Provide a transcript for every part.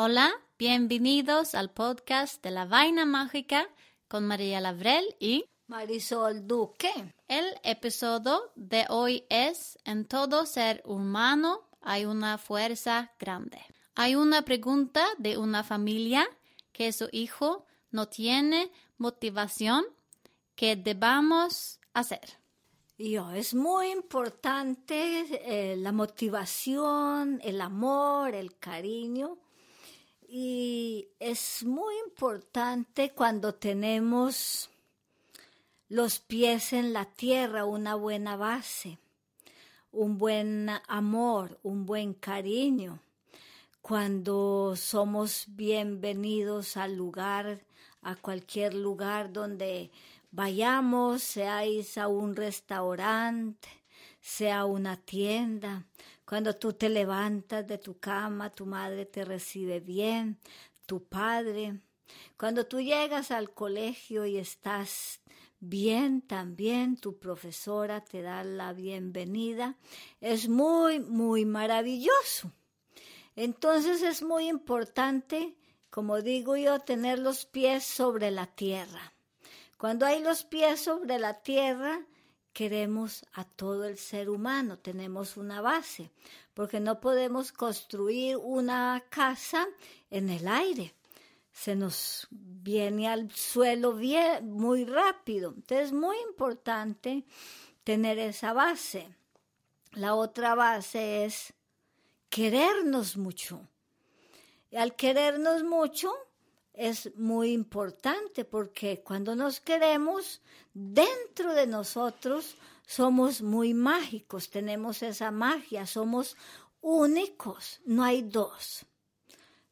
Hola, bienvenidos al podcast de la Vaina Mágica con María Lavrel y Marisol Duque. el episodio de hoy es En todo ser humano hay una fuerza grande. Hay una pregunta de una familia que su hijo no tiene motivación que debamos hacer. Yo, es muy importante eh, la motivación, el amor, el cariño. Y es muy importante cuando tenemos los pies en la tierra, una buena base, un buen amor, un buen cariño. Cuando somos bienvenidos al lugar, a cualquier lugar donde vayamos, seáis a un restaurante, sea una tienda, cuando tú te levantas de tu cama, tu madre te recibe bien, tu padre, cuando tú llegas al colegio y estás bien también, tu profesora te da la bienvenida, es muy, muy maravilloso. Entonces es muy importante, como digo yo, tener los pies sobre la tierra. Cuando hay los pies sobre la tierra, queremos a todo el ser humano, tenemos una base, porque no podemos construir una casa en el aire. Se nos viene al suelo muy rápido. Entonces es muy importante tener esa base. La otra base es querernos mucho. Y al querernos mucho es muy importante porque cuando nos queremos, dentro de nosotros somos muy mágicos, tenemos esa magia, somos únicos, no hay dos.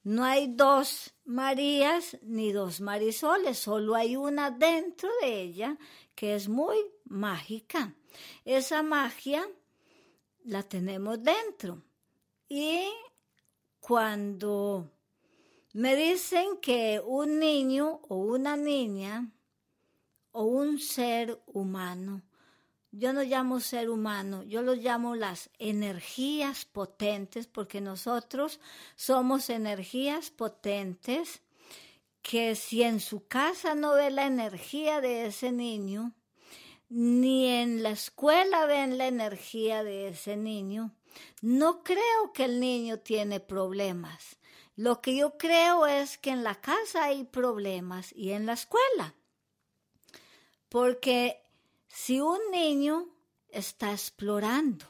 No hay dos Marías ni dos Marisoles, solo hay una dentro de ella que es muy mágica. Esa magia la tenemos dentro. Y cuando me dicen que un niño o una niña o un ser humano, yo no llamo ser humano, yo lo llamo las energías potentes, porque nosotros somos energías potentes que si en su casa no ve la energía de ese niño, ni en la escuela ven la energía de ese niño, no creo que el niño tiene problemas. Lo que yo creo es que en la casa hay problemas y en la escuela. Porque si un niño está explorando,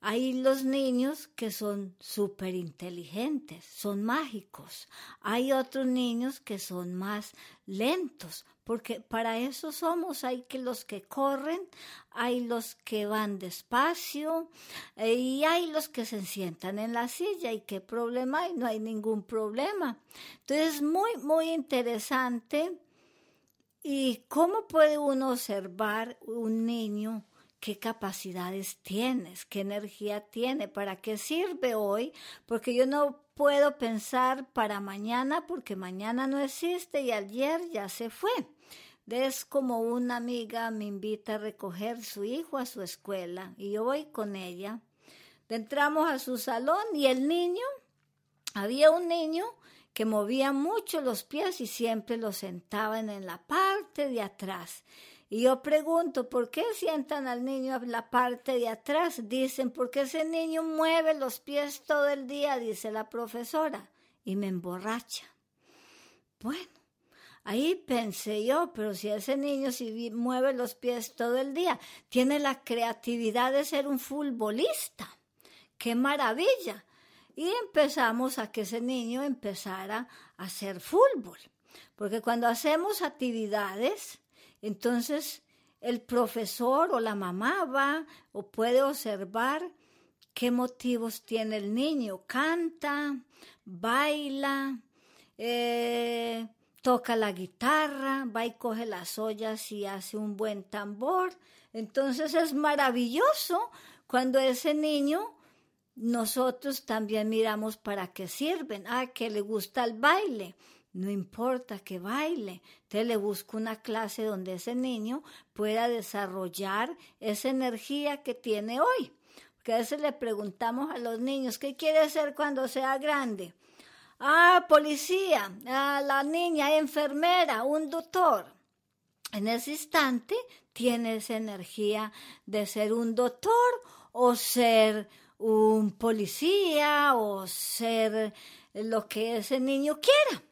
hay los niños que son súper inteligentes, son mágicos. Hay otros niños que son más lentos, porque para eso somos. Hay que los que corren, hay los que van despacio eh, y hay los que se sientan en la silla. ¿Y qué problema hay? No hay ningún problema. Entonces, muy, muy interesante. ¿Y cómo puede uno observar un niño? Qué capacidades tienes, qué energía tiene, para qué sirve hoy, porque yo no puedo pensar para mañana porque mañana no existe y ayer ya se fue. Es como una amiga me invita a recoger su hijo a su escuela y yo voy con ella. Entramos a su salón y el niño, había un niño que movía mucho los pies y siempre lo sentaban en la parte de atrás. Y yo pregunto, ¿por qué sientan al niño en la parte de atrás? Dicen, porque ese niño mueve los pies todo el día, dice la profesora, y me emborracha. Bueno, ahí pensé yo, pero si ese niño si mueve los pies todo el día, tiene la creatividad de ser un futbolista. ¡Qué maravilla! y empezamos a que ese niño empezara a hacer fútbol. Porque cuando hacemos actividades, entonces el profesor o la mamá va o puede observar qué motivos tiene el niño. Canta, baila, eh, toca la guitarra, va y coge las ollas y hace un buen tambor. Entonces es maravilloso cuando ese niño nosotros también miramos para qué sirven. Ah, que le gusta el baile. No importa que baile. Usted le busca una clase donde ese niño pueda desarrollar esa energía que tiene hoy. Porque a veces le preguntamos a los niños, ¿qué quiere ser cuando sea grande? Ah, policía, ah, la niña, enfermera, un doctor. En ese instante tiene esa energía de ser un doctor o ser un policía o ser lo que ese niño quiera.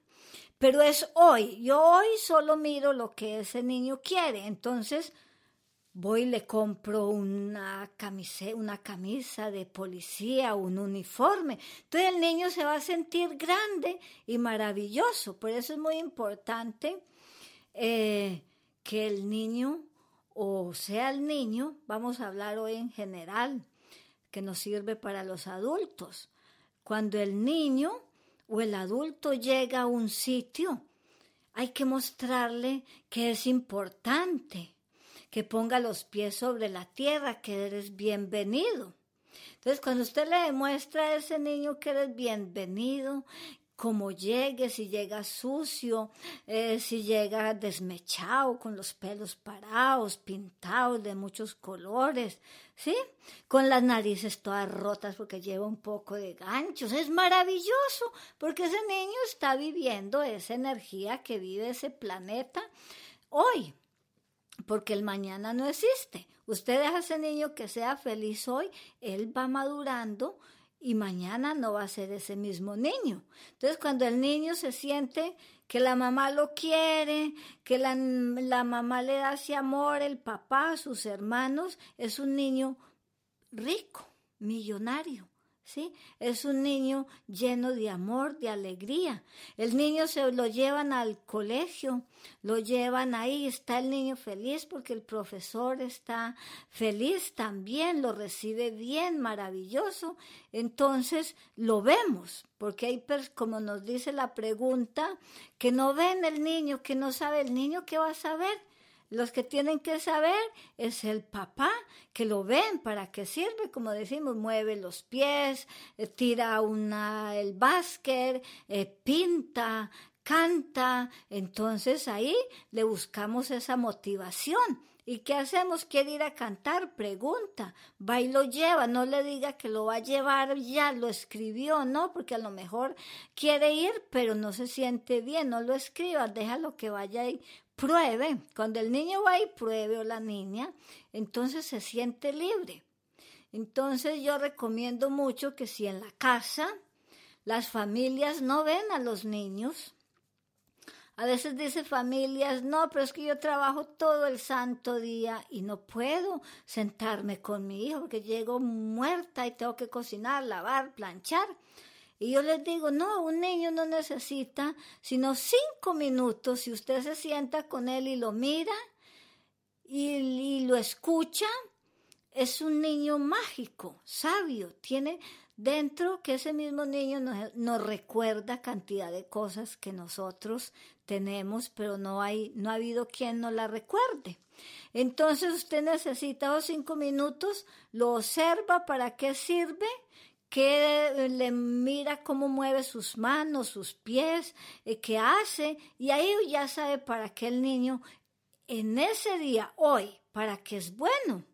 Pero es hoy. Yo hoy solo miro lo que ese niño quiere. Entonces, voy y le compro una camisa, una camisa de policía, un uniforme. Entonces el niño se va a sentir grande y maravilloso. Por eso es muy importante eh, que el niño, o sea el niño, vamos a hablar hoy en general, que nos sirve para los adultos. Cuando el niño o el adulto llega a un sitio, hay que mostrarle que es importante que ponga los pies sobre la tierra, que eres bienvenido. Entonces, cuando usted le demuestra a ese niño que eres bienvenido, como llegue, si llega sucio, eh, si llega desmechado, con los pelos parados, pintados de muchos colores, ¿sí? Con las narices todas rotas porque lleva un poco de ganchos. Es maravilloso porque ese niño está viviendo esa energía que vive ese planeta hoy porque el mañana no existe. Usted deja a ese niño que sea feliz hoy, él va madurando y mañana no va a ser ese mismo niño. Entonces, cuando el niño se siente que la mamá lo quiere, que la, la mamá le da ese amor, el papá, sus hermanos, es un niño rico, millonario. ¿Sí? Es un niño lleno de amor, de alegría. El niño se lo llevan al colegio, lo llevan ahí, está el niño feliz porque el profesor está feliz también, lo recibe bien, maravilloso. Entonces lo vemos, porque hay, como nos dice la pregunta, que no ven el niño, que no sabe el niño, ¿qué va a saber? Los que tienen que saber es el papá, que lo ven para qué sirve, como decimos, mueve los pies, eh, tira una, el básquet, eh, pinta, canta. Entonces ahí le buscamos esa motivación. ¿Y qué hacemos? ¿Quiere ir a cantar? Pregunta. Va y lo lleva. No le diga que lo va a llevar ya, lo escribió, ¿no? Porque a lo mejor quiere ir, pero no se siente bien. No lo escriba, déjalo que vaya y pruebe. Cuando el niño va y pruebe o la niña, entonces se siente libre. Entonces yo recomiendo mucho que si en la casa las familias no ven a los niños, a veces dice familias, no, pero es que yo trabajo todo el santo día y no puedo sentarme con mi hijo porque llego muerta y tengo que cocinar, lavar, planchar. Y yo les digo, no, un niño no necesita sino cinco minutos si usted se sienta con él y lo mira y, lo escucha. Es un niño mágico, sabio, tiene dentro que ese mismo niño nos, recuerda cantidad de cosas que nosotros tenemos, pero no hay, no ha habido quien nos la recuerde. Entonces usted necesita los cinco minutos, lo observa para qué sirve que le mira cómo mueve sus manos, sus pies, eh, qué hace, y ahí ya sabe para qué el niño en ese día, hoy, para qué es bueno.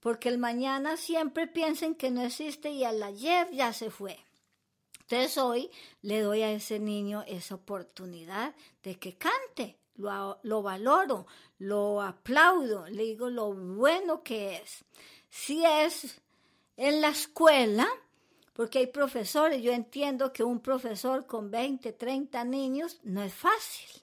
Porque el mañana siempre piensen que no existe y al ayer ya se fue. Entonces hoy le doy a ese niño esa oportunidad de que cante. Lo, lo valoro, lo aplaudo, le digo lo bueno que es. Si es en la escuela, porque hay profesores, yo entiendo que un profesor con 20, 30 niños no es fácil.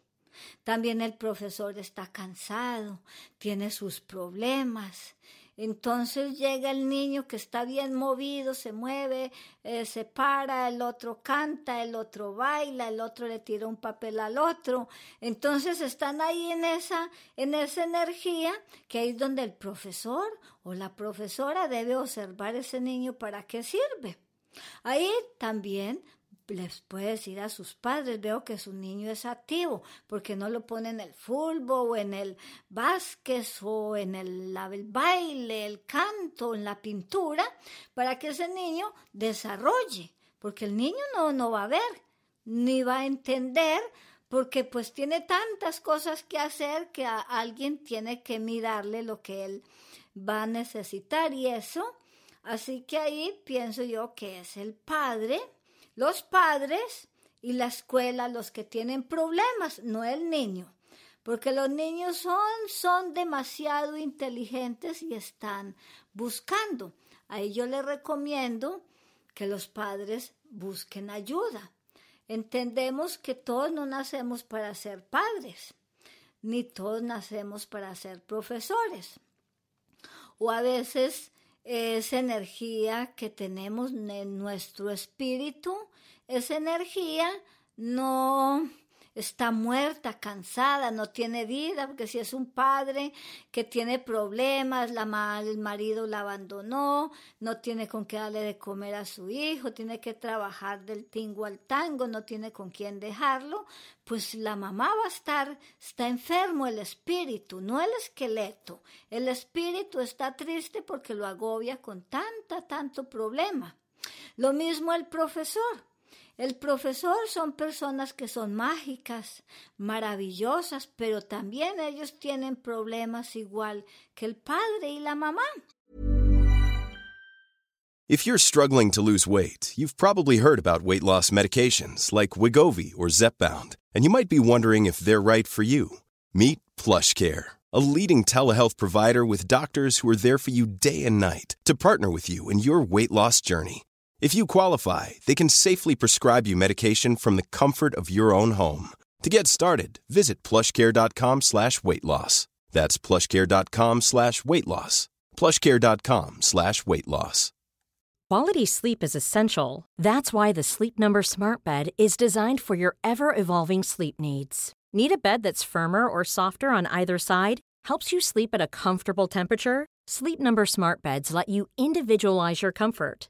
También el profesor está cansado, tiene sus problemas. Entonces llega el niño que está bien movido, se mueve, eh, se para, el otro canta, el otro baila, el otro le tira un papel al otro. Entonces están ahí en esa, en esa energía que es donde el profesor o la profesora debe observar ese niño para qué sirve. Ahí también les puede decir a sus padres, veo que su niño es activo, porque no lo pone en el fútbol o en el básquet o en el, el, baile, el canto, en la pintura, para que ese niño desarrolle, porque el niño no, no va a ver, ni va a entender, porque pues tiene tantas cosas que hacer que a alguien tiene que mirarle lo que él va a necesitar y eso, así que ahí pienso yo que es el padre, los padres y la escuela los que tienen problemas, no el niño, porque los niños son, son demasiado inteligentes y están buscando. Ahí yo les recomiendo que los padres busquen ayuda. Entendemos que todos no nacemos para ser padres, ni todos nacemos para ser profesores. O a veces esa energía que tenemos en nuestro espíritu, esa energía no está muerta, cansada, no tiene vida, porque si es un padre que tiene problemas, la, el marido la abandonó, no tiene con qué darle de comer a su hijo, tiene que trabajar del tingo al tango, no tiene con quién dejarlo, pues la mamá va a estar, está enfermo el espíritu, no el esqueleto. El espíritu está triste porque lo agobia con tanta, tanto problema. Lo mismo el profesor. El profesor son personas que son mágicas, maravillosas, pero también ellos tienen problemas igual que el padre y la mamá. If you're struggling to lose weight, you've probably heard about weight loss medications like Wigovi or Zepbound, and you might be wondering if they're right for you. Meet PlushCare, a leading telehealth provider with doctors who are there for you day and night to partner with you in your weight loss journey. If you qualify, they can safely prescribe you medication from the comfort of your own home. To get started, visit plushcare.com slash weight loss. That's plushcare.com slash weight loss. Plushcare.com slash weight loss. Quality sleep is essential. That's why the Sleep Number Smart Bed is designed for your ever evolving sleep needs. Need a bed that's firmer or softer on either side? Helps you sleep at a comfortable temperature? Sleep Number Smart Beds let you individualize your comfort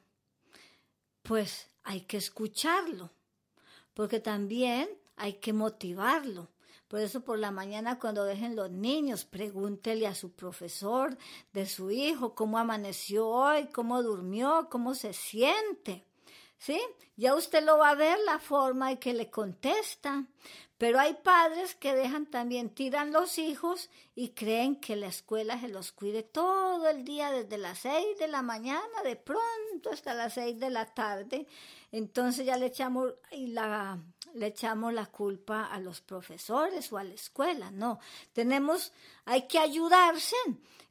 pues hay que escucharlo, porque también hay que motivarlo. Por eso por la mañana cuando dejen los niños, pregúntele a su profesor de su hijo cómo amaneció hoy, cómo durmió, cómo se siente. ¿Sí? Ya usted lo va a ver la forma en que le contesta. Pero hay padres que dejan también, tiran los hijos y creen que la escuela se los cuide todo el día, desde las seis de la mañana, de pronto hasta las seis de la tarde. Entonces ya le echamos, la, le echamos la culpa a los profesores o a la escuela. No, tenemos, hay que ayudarse.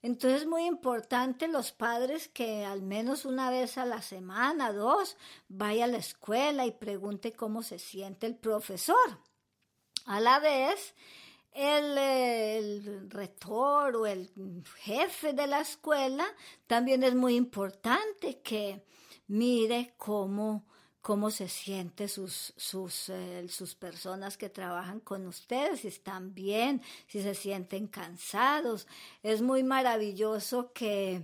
Entonces es muy importante los padres que al menos una vez a la semana, dos, vaya a la escuela y pregunte cómo se siente el profesor. A la vez, el, rector o el jefe de la escuela también es muy importante que mire cómo, cómo se sienten sus, sus, eh, sus personas que trabajan con ustedes, si están bien, si se sienten cansados. Es muy maravilloso que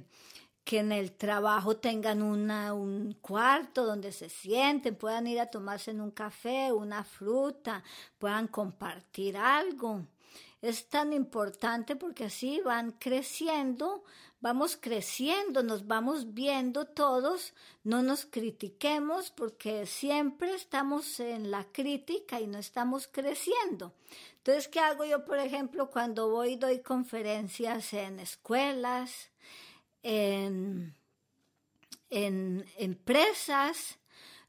que en el trabajo tengan un cuarto donde se sienten, puedan ir a tomarse un café, una fruta, puedan compartir algo. Es tan importante porque así van creciendo, vamos creciendo, nos vamos viendo todos, no nos critiquemos porque siempre estamos en la crítica y no estamos creciendo. Entonces, ¿qué hago yo, por ejemplo, cuando voy y doy conferencias en escuelas? en, empresas,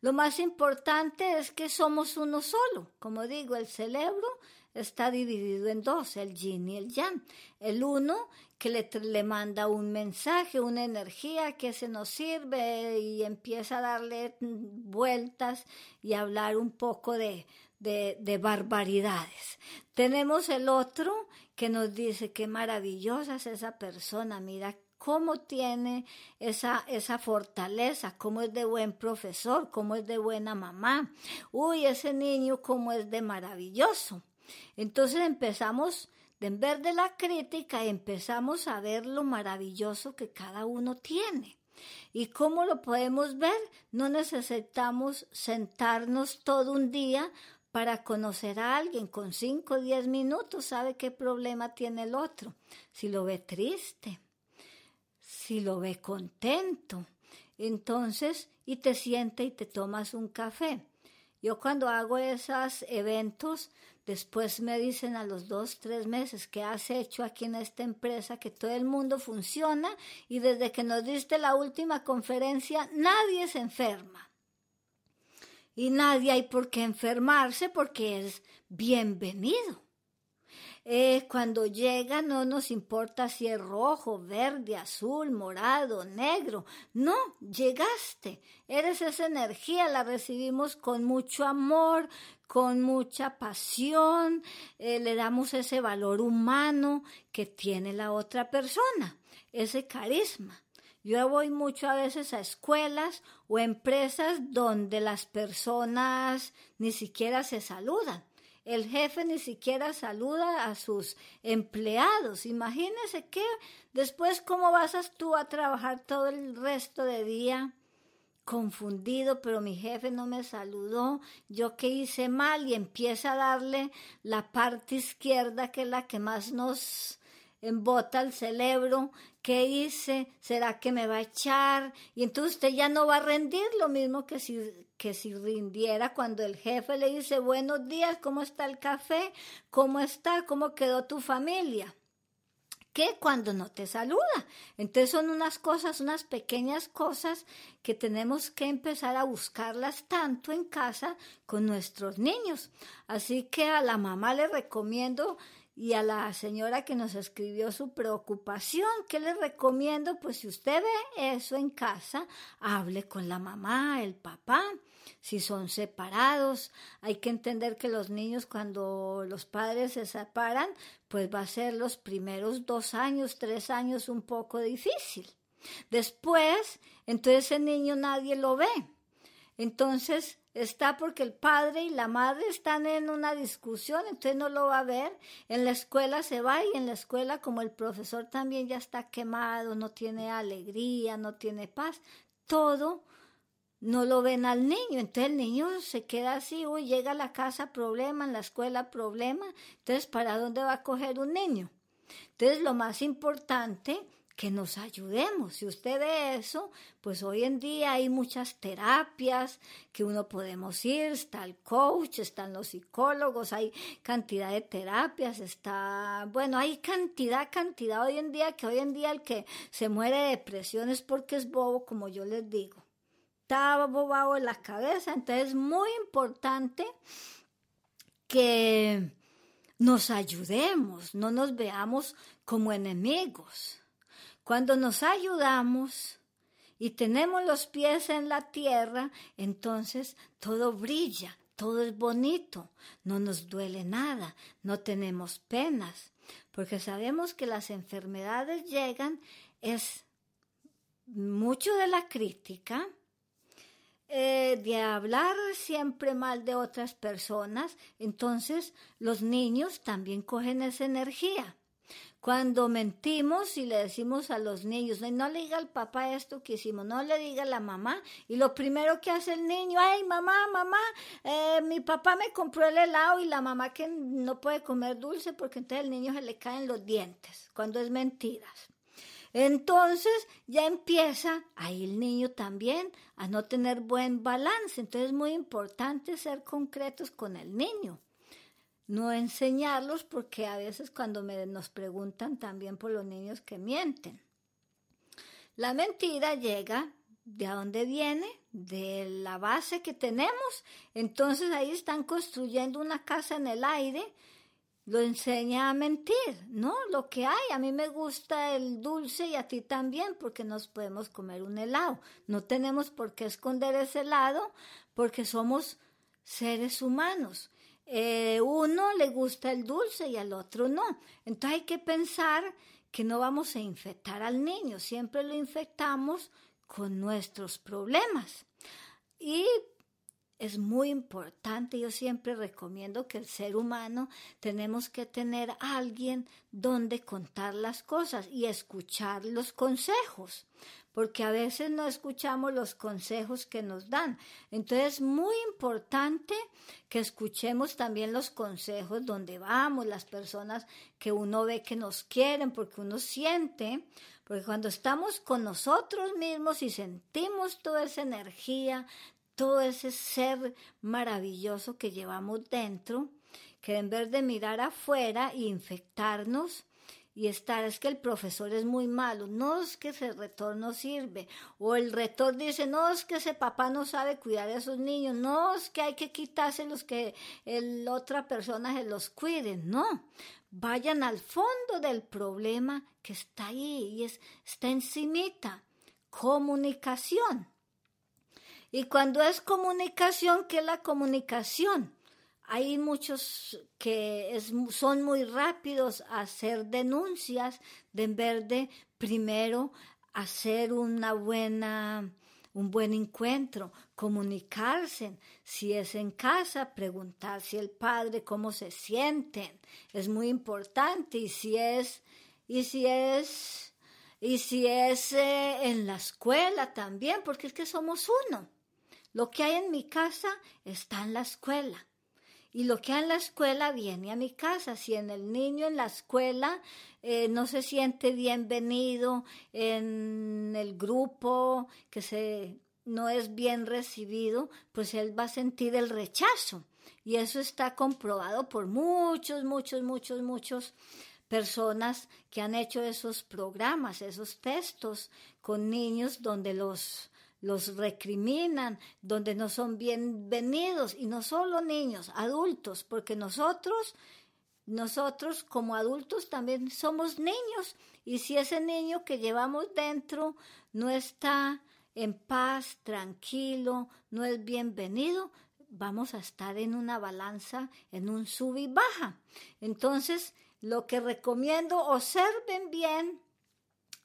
lo más importante es que somos uno solo. Como digo, el cerebro está dividido en dos, el yin y el yang. El uno que le, manda un mensaje, una energía que se nos sirve y empieza a darle vueltas y hablar un poco de, de, de barbaridades. Tenemos el otro que nos dice qué maravillosa es esa persona, mira cómo tiene esa, esa fortaleza, cómo es de buen profesor, cómo es de buena mamá. Uy, ese niño cómo es de maravilloso. Entonces empezamos, en vez de la crítica, empezamos a ver lo maravilloso que cada uno tiene. ¿Y cómo lo podemos ver? No necesitamos sentarnos todo un día para conocer a alguien con cinco o diez minutos, sabe qué problema tiene el otro. Si lo ve triste, si lo ve contento, entonces, y te siente y te tomas un café. Yo cuando hago esos eventos, después me dicen a los dos, tres meses que has hecho aquí en esta empresa, que todo el mundo funciona y desde que nos diste la última conferencia, nadie se enferma. Y nadie hay por qué enfermarse porque es bienvenido. Cuando llega no nos importa si es rojo, verde, azul, morado, negro. No, llegaste. Eres esa energía, la recibimos con mucho amor, con mucha pasión, eh, le damos ese valor humano que tiene la otra persona, ese carisma. Yo voy mucho a veces a escuelas o empresas donde las personas ni siquiera se saludan el jefe ni siquiera saluda a sus empleados. Imagínese que después cómo vas tú a trabajar todo el resto de día confundido, pero mi jefe no me saludó, yo que hice mal y empieza a darle la parte izquierda que es la que más nos embota el cerebro, ¿qué hice? ¿Será que me va a echar? Y entonces usted ya no va a rendir lo mismo que si, que si rindiera cuando el jefe le dice buenos días, ¿cómo está el café? ¿Cómo está? ¿Cómo quedó tu familia? que cuando no te saluda. Entonces son unas cosas, unas pequeñas cosas que tenemos que empezar a buscarlas tanto en casa con nuestros niños. Así que a la mamá le recomiendo y a la señora que nos escribió su preocupación. ¿Qué le recomiendo? Pues si usted ve eso en casa, hable con la mamá, el papá. Si son separados, hay que entender que los niños cuando los padres se separan, pues va a ser los primeros dos años, tres años un poco difícil. Después, entonces ese niño nadie lo ve. Entonces, está porque el padre y la madre están en una discusión, entonces no lo va a ver. En la escuela se va y en la escuela como el profesor también ya está quemado, no tiene alegría, no tiene paz, todo no lo ven al niño, entonces el niño se queda así, uy, llega a la casa problema, en la escuela problema, entonces ¿para dónde va a coger un niño? Entonces lo más importante que nos ayudemos. Si usted ve eso, pues hoy en día hay muchas terapias que uno podemos ir, está el coach, están los psicólogos, hay cantidad de terapias, está, bueno, hay cantidad, cantidad hoy en día que hoy en día el que se muere de depresión es porque es bobo, como yo les digo. Está bobado en la cabeza, entonces es muy importante que nos ayudemos, no nos veamos como enemigos. Cuando nos ayudamos y tenemos los pies en la tierra, entonces todo brilla, todo es bonito, no nos duele nada, no tenemos penas, porque sabemos que las enfermedades llegan, es mucho de la crítica, eh, de hablar siempre mal de otras personas, entonces los niños también cogen esa energía. Cuando mentimos y le decimos a los niños, no le diga al papá esto que hicimos, no le diga a la mamá, y lo primero que hace el niño, ay mamá, mamá, eh, mi papá me compró el helado y la mamá que no puede comer dulce porque entonces el niño se le caen los dientes, cuando es mentiras. Entonces ya empieza ahí el niño también a no tener buen balance. Entonces es muy importante ser concretos con el niño no enseñarlos porque a veces cuando me, nos preguntan también por los niños que mienten. La mentira llega de a dónde viene, de la base que tenemos. Entonces ahí están construyendo una casa en el aire, lo enseña a mentir, ¿no? Lo que hay, a mí me gusta el dulce y a ti también, porque nos podemos comer un helado. No tenemos por qué esconder ese helado, porque somos seres humanos. Eh, uno le gusta el dulce y al otro no. Entonces hay que pensar que no vamos a infectar al niño, siempre lo infectamos con nuestros problemas. Y es muy importante, yo siempre recomiendo que el ser humano tenemos que tener a alguien donde contar las cosas y escuchar los consejos, porque a veces no escuchamos los consejos que nos dan. Entonces es muy importante que escuchemos también los consejos donde vamos, las personas que uno ve que nos quieren, porque uno siente, porque cuando estamos con nosotros mismos y sentimos toda esa energía, todo ese ser maravilloso que llevamos dentro, que en vez de mirar afuera e infectarnos y estar, es que el profesor es muy malo, no es que ese retor no sirve, o el retor dice, no es que ese papá no sabe cuidar a esos niños, no es que hay que quitarse los que el otra persona se los cuide, no, vayan al fondo del problema que está ahí y es, está encimita, comunicación. Y cuando es comunicación, ¿qué es la comunicación? Hay muchos que son muy rápidos a hacer denuncias de en vez de primero hacer una buena un buen encuentro, comunicarse, si es en casa, preguntar si el padre cómo se sienten, es muy importante y si es y si es y si es eh, en la escuela también, porque es que somos uno. Lo que hay en mi casa está en la escuela. Y lo que hay en la escuela viene a mi casa. Si en el niño en la escuela eh, no se siente bienvenido en el grupo, que se, no es bien recibido, pues él va a sentir el rechazo. Y eso está comprobado por muchos, muchos, muchos, muchos personas que han hecho esos programas, esos textos con niños donde los los recriminan, donde no son bienvenidos, y no solo niños, adultos, porque nosotros, nosotros como adultos también somos niños, y si ese niño que llevamos dentro no está en paz, tranquilo, no es bienvenido, vamos a estar en una balanza, en un sub y baja. Entonces, lo que recomiendo, observen bien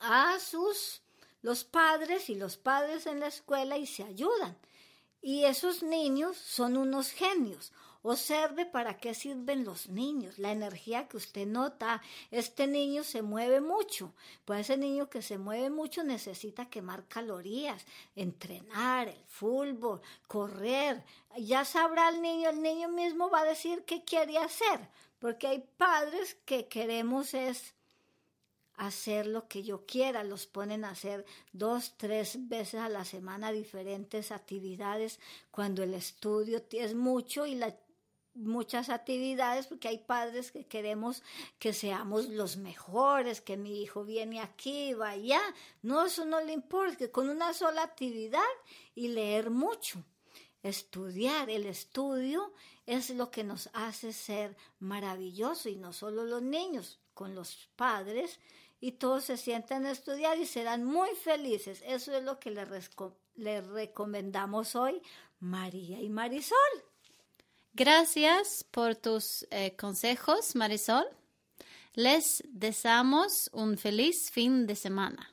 a sus los padres y los padres en la escuela y se ayudan. Y esos niños son unos genios. Observe para qué sirven los niños, la energía que usted nota. Este niño se mueve mucho. Pues ese niño que se mueve mucho necesita quemar calorías, entrenar, el fútbol, correr. Ya sabrá el niño, el niño mismo va a decir qué quiere hacer. Porque hay padres que queremos es hacer lo que yo quiera, los ponen a hacer dos, tres veces a la semana diferentes actividades cuando el estudio es mucho y la, muchas actividades porque hay padres que queremos que seamos los mejores, que mi hijo viene aquí, vaya, no, eso no le importa, que con una sola actividad y leer mucho, estudiar, el estudio es lo que nos hace ser maravilloso y no solo los niños, con los padres y todos se sientan a estudiar y serán muy felices. Eso es lo que les, recomendamos hoy, María y Marisol. Gracias por tus eh, consejos, Marisol. Les deseamos un feliz fin de semana.